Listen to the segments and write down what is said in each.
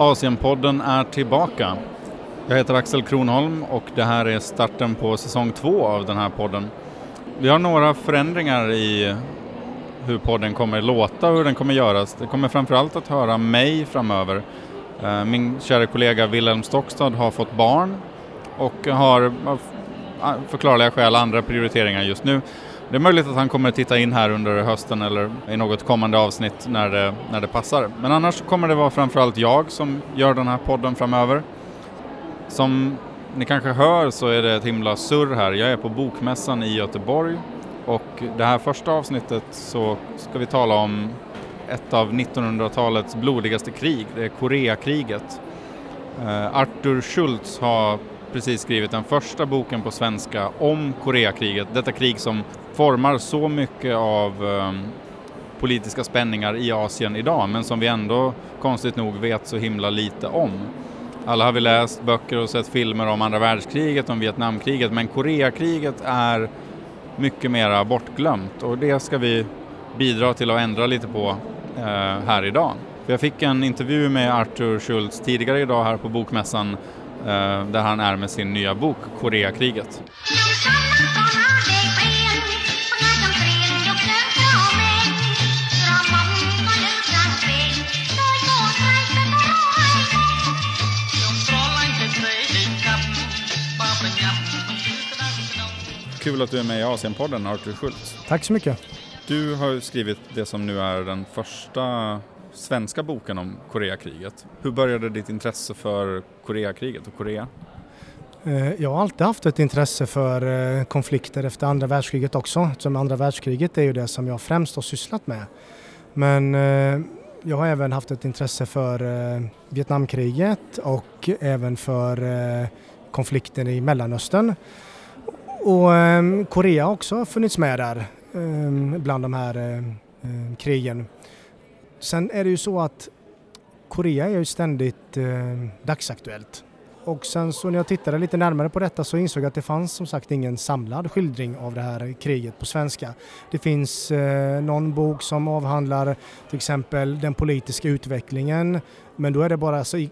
Asienpodden är tillbaka. Jag heter Axel Kronholm och det här är starten på säsong två av den här podden. Vi har några förändringar i hur podden kommer låta och hur den kommer göras. Det kommer framförallt att höra mig framöver. Eh, min kära kollega Wilhelm Stockstad har fått barn och har av ah, förklarliga skäl andra prioriteringar just nu. Det är möjligt att han kommer titta in här under hösten eller i något kommande avsnitt när det, när det passar. Men annars kommer det vara framförallt jag som gör den här podden framöver. Som ni kanske hör så är det ett himla surr här. Jag är på Bokmässan i Göteborg och det här första avsnittet så ska vi tala om ett av 1900-talets blodigaste krig, det är Koreakriget. Eh, Arthur Schultz har precis skrivit den första boken på svenska om Koreakriget, detta krig som formar så mycket av ehm, politiska spänningar i Asien idag men som vi ändå konstigt nog vet så himla lite om. Alla har vi läst böcker och sett filmer om andra världskriget, om Vietnamkriget men Koreakriget är mycket mera bortglömt och det ska vi bidra till att ändra lite på eh, här idag. Jag fick en intervju med Arthur Schultz tidigare idag här på Bokmässan där han är med sin nya bok Koreakriget. Kul att du är med i Asienpodden, Arthur Schultz. Tack så mycket. Du har skrivit det som nu är den första svenska boken om Koreakriget. Hur började ditt intresse för Koreakriget och Korea? Eh, jag har alltid haft ett intresse för eh, konflikter efter andra världskriget också, eftersom andra världskriget är ju det som jag främst har sysslat med. Men eh, jag har även haft ett intresse för Vietnamkriget och även för konflikten i Mellanöstern. Och Korea har också funnits med där bland de här krigen. Sen är det ju så att Korea är ju ständigt eh, dagsaktuellt. Och sen så när jag tittade lite närmare på detta så insåg jag att det fanns som sagt ingen samlad skildring av det här kriget på svenska. Det finns eh, någon bok som avhandlar till exempel den politiska utvecklingen men då är det bara så i,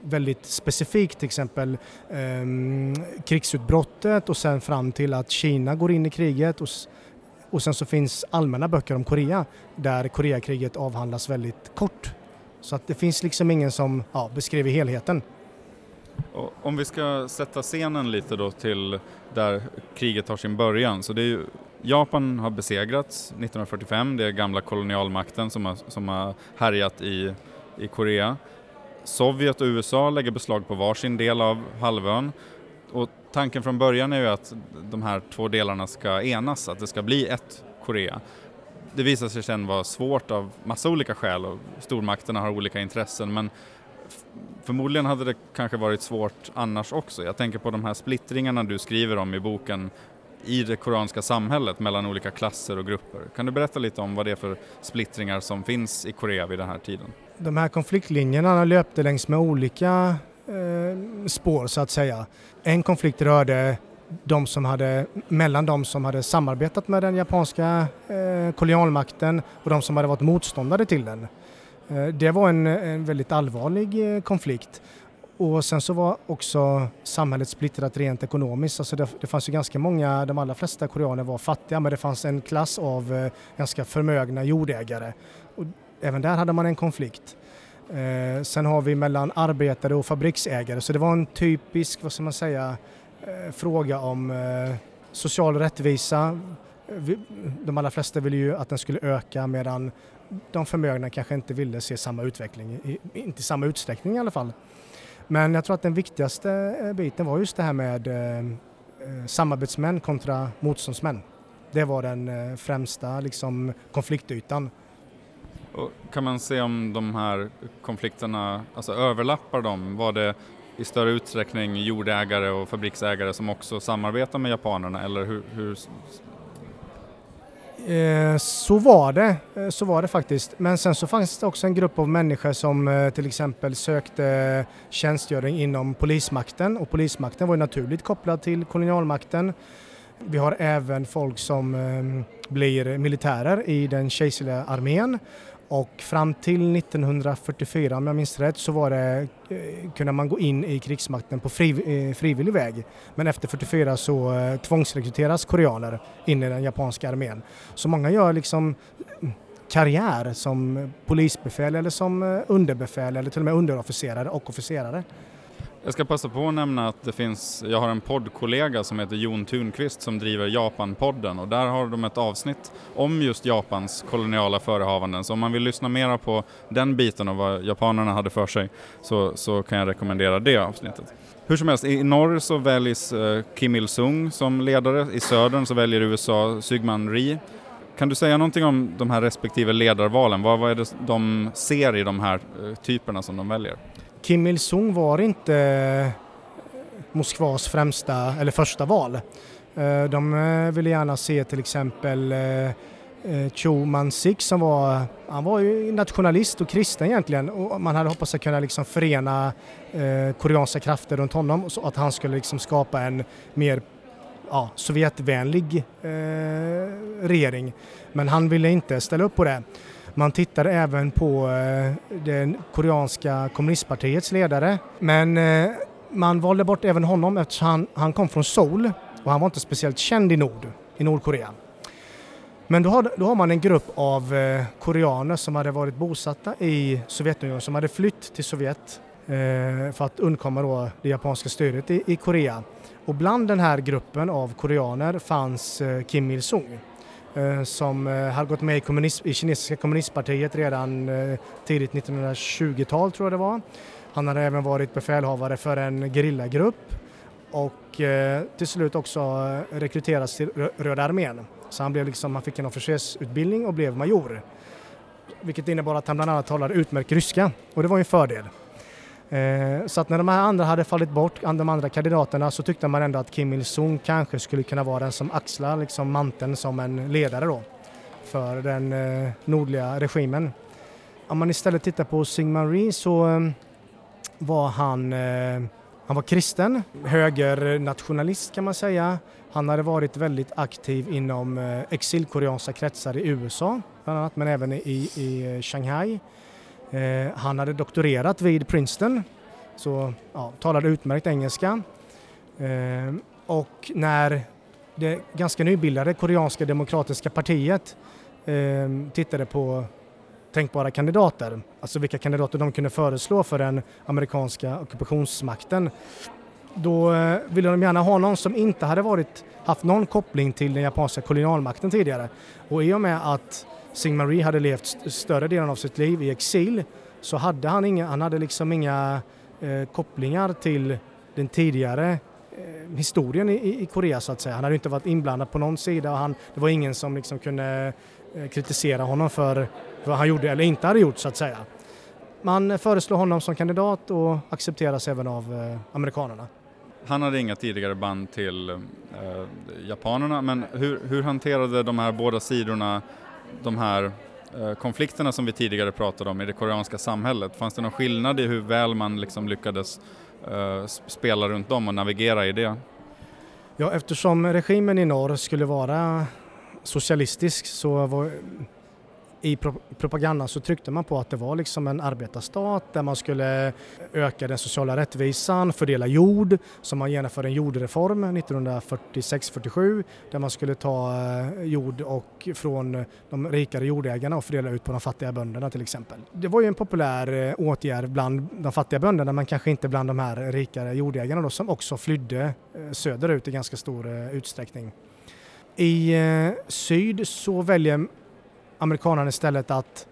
väldigt specifikt till exempel eh, krigsutbrottet och sen fram till att Kina går in i kriget och och sen så finns allmänna böcker om Korea där Koreakriget avhandlas väldigt kort. Så att det finns liksom ingen som ja, beskriver helheten. Och om vi ska sätta scenen lite då till där kriget tar sin början. Så det är ju, Japan har besegrats 1945, det är gamla kolonialmakten som har, som har härjat i, i Korea. Sovjet och USA lägger beslag på varsin del av halvön och tanken från början är ju att de här två delarna ska enas, att det ska bli ett Korea. Det visar sig sen vara svårt av massa olika skäl och stormakterna har olika intressen men förmodligen hade det kanske varit svårt annars också. Jag tänker på de här splittringarna du skriver om i boken i det koreanska samhället mellan olika klasser och grupper. Kan du berätta lite om vad det är för splittringar som finns i Korea vid den här tiden? De här konfliktlinjerna löpte längs med olika eh, spår så att säga. En konflikt rörde de som hade, mellan de som hade samarbetat med den japanska eh, kolonialmakten och de som hade varit motståndare till den. Eh, det var en, en väldigt allvarlig eh, konflikt. Och sen så var också samhället splittrat rent ekonomiskt. Alltså det, det, fanns ju ganska många, de allra flesta koreaner var fattiga men det fanns en klass av eh, ganska förmögna jordägare. Och även där hade man en konflikt. Eh, sen har vi mellan arbetare och fabriksägare så det var en typisk, vad ska man säga, eh, fråga om eh, social rättvisa. Vi, de allra flesta ville ju att den skulle öka medan de förmögna kanske inte ville se samma utveckling, i, inte i samma utsträckning i alla fall. Men jag tror att den viktigaste eh, biten var just det här med eh, eh samarbetsmän kontra motståndsmän. Det var den eh, främsta liksom, konfliktytan och kan man se om de här konflikterna, alltså överlappar de? Var det i större utsträckning jordägare och fabriksägare som också samarbetar med japanerna eller hur, hur eh, så var det, eh, så var det faktiskt. Men sen så fanns det också en grupp av människor som eh, till exempel sökte tjänstgöring inom polismakten och polismakten var ju naturligt kopplad till kolonialmakten. Vi har även folk som ehm, blir militärer i den kejserliga armén och fram till 1944 om jag minns rätt så var det, eh, kunde man gå in i krigsmakten på fri, eh, frivillig väg. Men efter 44 så eh, tvångsrekryteras koreaner in i den japanska armén. Så många gör liksom mm, karriär som polisbefäl eller som underbefäl eller till och med underofficerare och officerare. Jag ska passa på att nämna att det finns, jag har en poddkollega som heter Jon Thunqvist som driver Japan-podden och där har de ett avsnitt om just Japans koloniala förehavanden. Så om man vill lyssna mera på den biten och vad japanerna hade för sig så, så kan jag rekommendera det avsnittet. Hur som helst, i norr så väljs eh, Kim Il-Sung som ledare, i södern så väljer USA Sygman Rhee. Kan du säga någonting om de här respektive ledarvalen? Vad, vad är det de ser i de här eh, typerna som de väljer? Kim Il-Sung var inte eh, Moskvas främsta eller första val. Eh, de eh, ville gärna se till exempel Cho Man-sik som var, han var ju nationalist och kristen egentligen och man hade hoppats att kunna liksom förena koreanska krafter runt honom så att han skulle liksom skapa en mer ja, Sovjetvänlig regering. Men han ville inte ställa upp på det. Man tittade även på eh, det koreanska kommunistpartiets ledare men eh, man valde bort även honom eftersom han, han kom från Seoul och han var inte speciellt känd i nord, i Nordkorea. Men då har, då har man en grupp av eh, koreaner som hade varit bosatta i Sovjetunionen som hade flytt till Sovjet eh, för att undkomma då det japanska stödet i, i Korea. Och bland den här gruppen av koreaner fanns eh, Kim Il-Sung. Eh, som eh, hade gått med i, kommunism, i kinesiska kommunistpartiet redan eh, tidigt 1920-tal tror jag det var. Han hade även varit befälhavare för en gerillagrupp och till slut också rekryterats till Röda armén. Så han, blev liksom, han fick en officersutbildning och blev major. Vilket innebar att han bland annat talade utmärkt ryska och det var ju en fördel. Eh, så att när de här andra hade fallit bort, de andra kandidaterna, så tyckte man ändå att Kim Il-Sung kanske skulle kunna vara den som axlar liksom manteln som en ledare då för den eh, nordliga regimen. Om man istället tittar på Syngman Rhee så eh, var han, eh, han var kristen, högernationalist kan man säga. Han hade varit väldigt aktiv inom eh, exilkoreanska kretsar i USA bland annat, men även i, i eh, Shanghai. Eh, han hade doktorerat vid Princeton, så ja, talade utmärkt engelska. Eh, och när det ganska nybildade koreanska demokratiska partiet eh, tittade på tänkbara kandidater, alltså vilka kandidater de kunde föreslå för den amerikanska ockupationsmakten. Då eh, ville de gärna ha någon som inte hade varit, haft någon koppling till den japanska kolonialmakten tidigare. Och i och med att Sing-Marie hade levt större delen av sitt liv i exil så hade han inga, han hade liksom inga eh, kopplingar till den tidigare eh, historien i, i, Korea så att säga. Han hade inte varit inblandad på någon sida och han, det var ingen som liksom kunde eh, kritisera honom för vad han gjorde eller inte hade gjort så att säga. Man föreslår honom som kandidat och accepteras även av eh, amerikanerna. Han hade inga tidigare band till eh, japanerna men hur, hur hanterade de här båda sidorna de här eh, konflikterna som vi tidigare pratade om i det koreanska samhället? Fanns det någon skillnad i hur väl man liksom lyckades eh, spela runt dem och navigera i det? Ja, eftersom regimen i norr skulle vara socialistisk så var i propagandan så tryckte man på att det var liksom en arbetarstat där man skulle öka den sociala rättvisan, fördela jord, så man genomförde en jordreform 1946-47 där man skulle ta eh, jord och från de rikare jordägarna och fördela ut på de fattiga bönderna till exempel. Det var ju en populär eh, åtgärd bland de fattiga bönderna men kanske inte bland de här rikare jordägarna då, som också flydde eh, söderut i ganska stor utsträckning. I syd så väljer amerikanerna istället att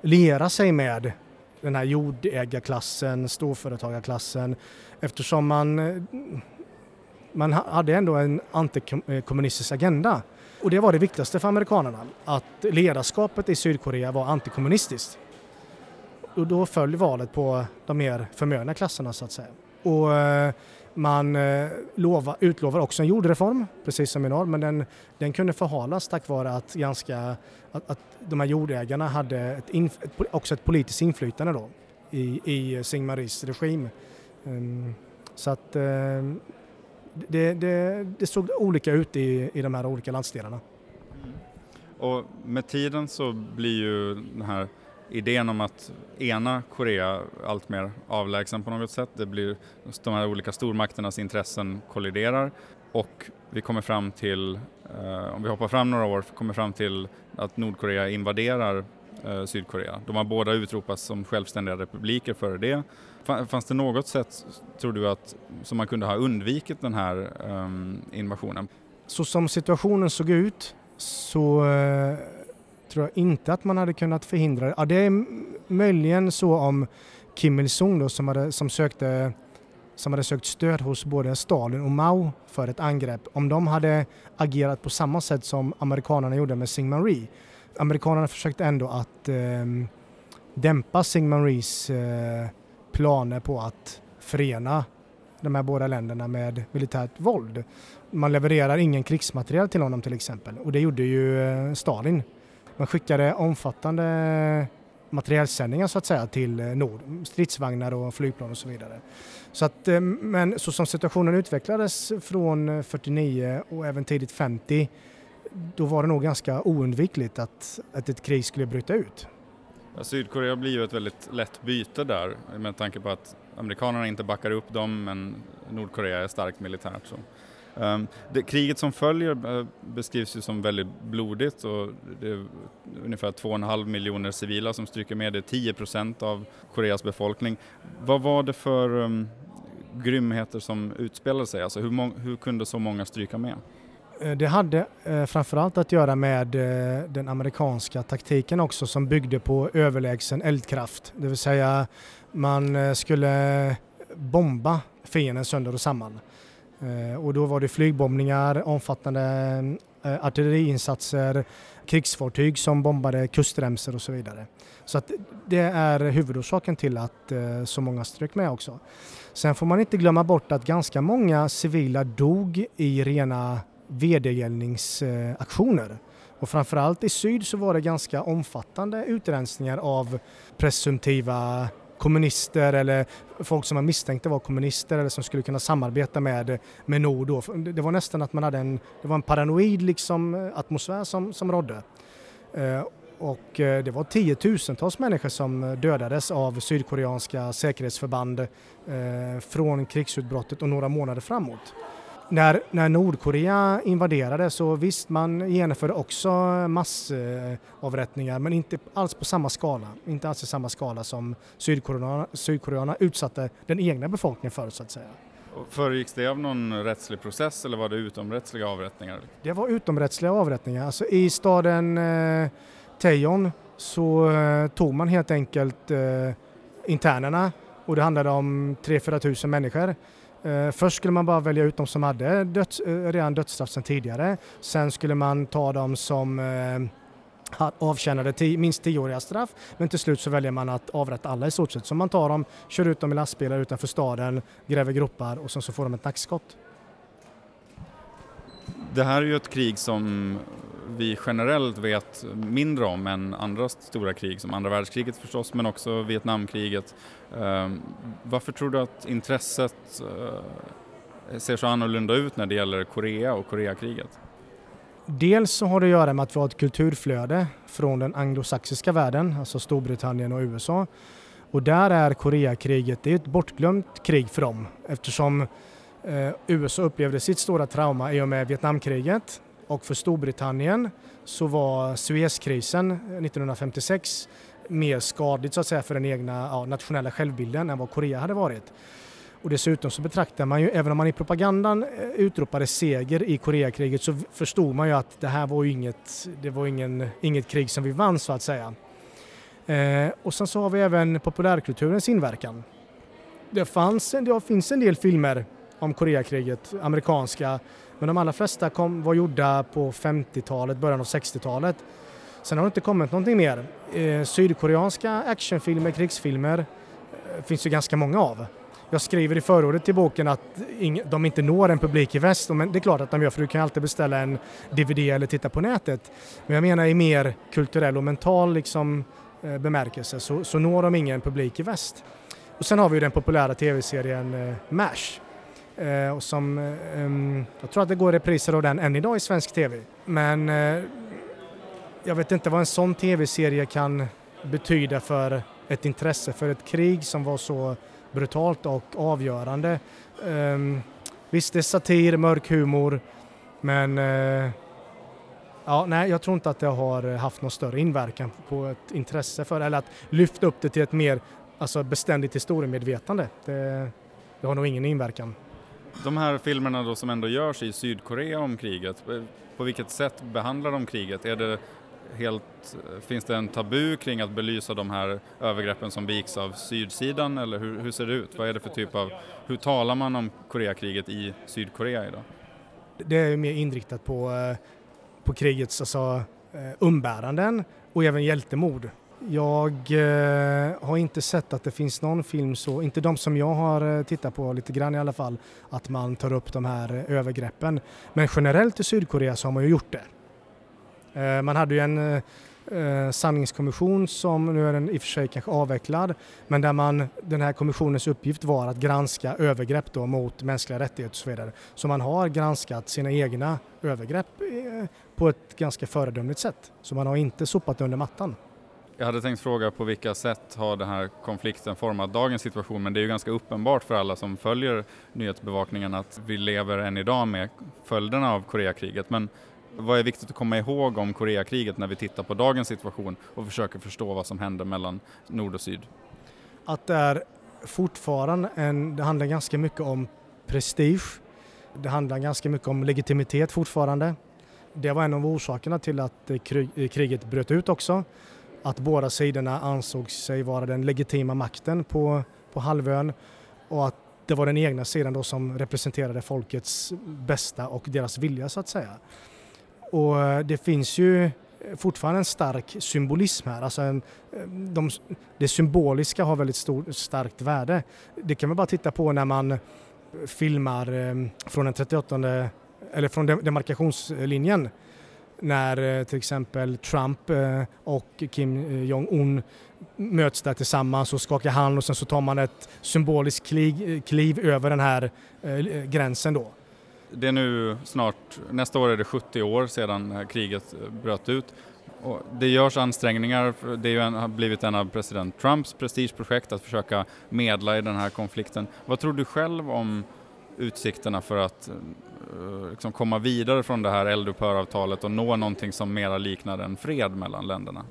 liera sig med den här jordägarklassen, storföretagarklassen eftersom man, eh, man hade ändå en antikommunistisk agenda. Och det var det viktigaste för amerikanerna, att ledarskapet i Sydkorea var antikommunistiskt. Och då föll valet på de mer förmögna klasserna så att säga. Och eh, man eh, lova, utlovar också en jordreform, precis som i norr, men den, den kunde förhalas tack vare att, ganska, att, att de här jordägarna hade ett inf, också ett politiskt inflytande då i, i Singmaris regim. Um, så att um, det, det, det, såg olika ut i, i de här olika landsdelarna. Och med tiden så blir ju den här idén om att ena Korea allt mer avlägsen på något sätt. Det blir de här olika stormakternas intressen kolliderar och vi kommer fram till, eh, om vi hoppar fram några år, kommer fram till att Nordkorea invaderar eh, Sydkorea. De har båda utropats som självständiga republiker före det. Fanns det något sätt, tror du, att, som man kunde ha undvikit den här eh, invasionen? Så som situationen såg ut så eh, tror jag inte att man hade kunnat förhindra det. Ja, det är möjligen så om Kim Il-Sung då, som, hade, som, sökte, som hade sökt stöd hos både Stalin och Mao för ett angrepp, om de hade agerat på samma sätt som amerikanerna gjorde med Syngman Rhee. Amerikanerna försökte ändå att eh, dämpa Syngman Rhees eh, planer på att förena de här båda länderna med militärt våld. Man levererar ingen krigsmateriel till honom till exempel och det gjorde ju eh, Stalin. Man skickade omfattande materielsändningar så att säga till eh, nord, stridsvagnar och flygplan och så vidare. Så att, eh, men så som situationen utvecklades från eh, 49 och även tidigt 50 då var det nog ganska oundvikligt att, att ett krig skulle bryta ut. Ja, Sydkorea blir ju ett väldigt lätt byte där med tanke på att amerikanerna inte backar upp dem men Nordkorea är starkt militärt. Så. Ehm, det, kriget som följer eh, beskrivs ju som väldigt blodigt och det är ungefär 2,5 miljoner civila som stryker med, det är 10 procent av Koreas befolkning. Vad var det för um, grymheter som utspelade sig? Alltså hur, hur kunde så många stryka med? Eh, det hade eh, framförallt att göra med eh, den amerikanska taktiken också som byggde på överlägsen eldkraft. Det vill säga man eh, skulle bomba fienden sönder och samman. Eh, och då var det flygbombningar, omfattande eh, artilleriinsatser, krigsfartyg som bombade kustremsor och så vidare. Så att det är huvudorsaken till att eh, så många strök med också. Sen får man inte glömma bort att ganska många civila dog i rena vedergällningsaktioner. Och framförallt i syd så var det ganska omfattande utrensningar av presumtiva kommunister eller folk som man misstänkte var kommunister eller som skulle kunna samarbeta med, med nord. Då. Det var nästan att man hade en, det var en paranoid liksom eh, atmosfär som, som rådde. Eh, och eh, det var tiotusentals människor som eh, dödades av sydkoreanska säkerhetsförband eh, från krigsutbrottet och några månader framåt när, när Nordkorea invaderade så visst, man genomförde också massavrättningar men inte alls på samma skala. Inte alls i samma skala som Sydkoreanerna, Sydkoreanerna utsatte den egna befolkningen för så att säga. Föregicks det av någon rättslig process eller var det utomrättsliga avrättningar? Det var utomrättsliga avrättningar. Alltså I staden eh, Tejon så eh, tog man helt enkelt eh, internerna och det handlade om 3-4 tusen människor Eh, först skulle man bara välja ut de som hade döds, eh, redan dödsstraff sedan tidigare. Sen skulle man ta de som eh, avtjänade tio, minst tioåriga straff men till slut så väljer man att avrätta alla i stort sett. Så man tar dem, kör ut dem i lastbilar utanför staden, gräver gropar och sen så får de ett nackskott. Det här är ju ett krig som vi generellt vet mindre om än andra stora krig som andra världskriget förstås men också Vietnamkriget. Ehm, varför tror du att intresset eh, ser så annorlunda ut när det gäller Korea och Koreakriget? Dels så har det att göra med att vi har ett kulturflöde från den anglosaxiska världen, alltså Storbritannien och USA. Och där är Koreakriget det är ett bortglömt krig för dem eftersom eh, USA upplevde sitt stora trauma i och med Vietnamkriget och för Storbritannien så var Suezkrisen eh, 1956 mer skadligt så att säga för den egna ja, nationella självbilden än vad Korea hade varit. Och dessutom så betraktar man ju, även om man i propagandan eh, utropade seger i Koreakriget så förstod man ju att det här var ju inget, det var ingen, inget krig som vi vann så att säga. Eh, och sen så har vi även populärkulturens inverkan. Det, fanns, det finns en del filmer om Koreakriget, amerikanska, men de allra flesta kom, var gjorda på 50-talet, början av 60-talet. Sen har det inte kommit någonting mer. Eh, sydkoreanska actionfilmer, krigsfilmer eh, finns ju ganska många av. Jag skriver i förordet till boken att de inte når en publik i väst, men det är klart att de gör för du kan alltid beställa en DVD eller titta på nätet. Men jag menar i mer kulturell och mental liksom, eh, bemärkelse så, så når de ingen publik i väst. Och sen har vi ju den populära tv-serien eh, MASH Eh, och som, eh, jag tror att det går repriser av den än idag i svensk tv. Men eh, jag vet inte vad en sån tv-serie kan betyda för ett intresse för ett krig som var så brutalt och avgörande. Visst, det är satir, mörk humor, men eh, ja, nej, jag tror inte att det har haft någon större inverkan på ett intresse för eller att lyfta upp det till ett mer alltså, beständigt historiemedvetande. Det, det har nog ingen inverkan. De här filmerna då som ändå görs i Sydkorea om kriget, eh, på vilket sätt behandlar de kriget? Är det helt, eh, finns det en tabu kring att belysa de här övergreppen som begicks av sydsidan eller hur, hur ser det ut? Vad är det för typ av, hur talar man om Koreakriget i Sydkorea idag? Det är mer inriktat på, eh, på krigets alltså, umbäranden och även hjältemod. Jag eh, har inte sett att det finns någon film så, inte de som jag har eh, tittat på lite grann i alla fall, att man tar upp de här eh, övergreppen. Men generellt i Sydkorea så har man ju gjort det. Eh, man hade ju en eh, eh, sanningskommission som nu är den i och för sig kanske avvecklad, men där man, den här kommissionens uppgift var att granska övergrepp då mot mänskliga rättigheter och så vidare. Så man har granskat sina egna övergrepp eh, på ett ganska föredömligt sätt. Så man har inte sopat under mattan. Jag hade tänkt fråga på vilka sätt har den här konflikten format dagens situation men det är ju ganska uppenbart för alla som följer nyhetsbevakningen att vi lever än idag med följderna av Koreakriget. Men vad är viktigt att komma ihåg om Koreakriget när vi tittar på dagens situation och försöker förstå vad som händer mellan nord och syd? Att det är fortfarande en, det handlar ganska mycket om prestige. Det handlar ganska mycket om legitimitet fortfarande. Det var en av orsakerna till att kriget bröt ut också att båda sidorna ansåg sig vara den legitima makten på, på halvön och att det var den egna sidan då som representerade folkets bästa och deras vilja så att säga. Och eh, det finns ju fortfarande en stark symbolism här. Alltså en, eh, de, det symboliska har väldigt stor, starkt värde. Det kan man bara titta på när man filmar eh, från den 38 eller från demarkationslinjen när eh, till exempel Trump eh, och Kim eh, Jong-Un möts där tillsammans och skakar hand och sen så tar man ett symboliskt kliv, kliv över den här gränsen då. Det är nu snart, nästa år är det 70 år sedan kriget bröt ut. Och det görs ansträngningar, det har blivit en av president Trumps prestigeprojekt att försöka medla i den här konflikten. Vad tror du själv om utsikterna för att eh, liksom komma vidare från det här eldupphöravtalet och nå någonting som mera liknar en fred mellan länderna?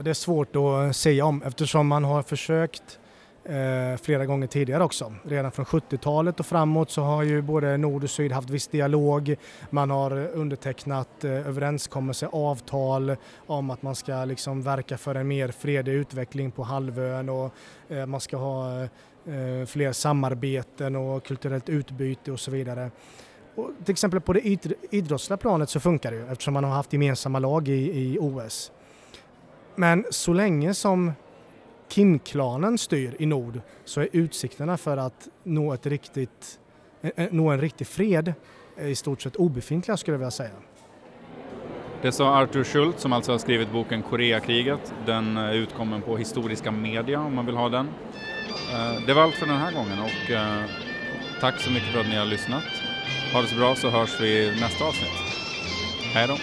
Det är svårt att eh, säga om eftersom man har försökt eh, flera gånger tidigare också. Redan från 70-talet och framåt så har ju både nord och syd haft viss dialog. Man har undertecknat eh, överenskommelser, avtal om att man ska liksom verka för en mer fredlig utveckling på halvön och eh, man ska ha eh, Eh, fler samarbeten och kulturellt utbyte och så vidare. Och till exempel på det idrottsliga planet så funkar det ju eftersom man har haft gemensamma lag i, i OS. Men så länge som Kim-klanen styr i nord så är utsikterna för att nå, ett riktigt, eh, eh, nå en riktig fred i stort sett obefintliga skulle jag vilja säga. Det sa Arthur Schultz som alltså har skrivit boken Koreakriget. Den är utkommen på Historiska Media om man vill ha den. Eh, det var allt för den här gången och eh, tack så mycket för att ni har lyssnat. Ha det så bra så hörs vi i nästa avsnitt. Hej då!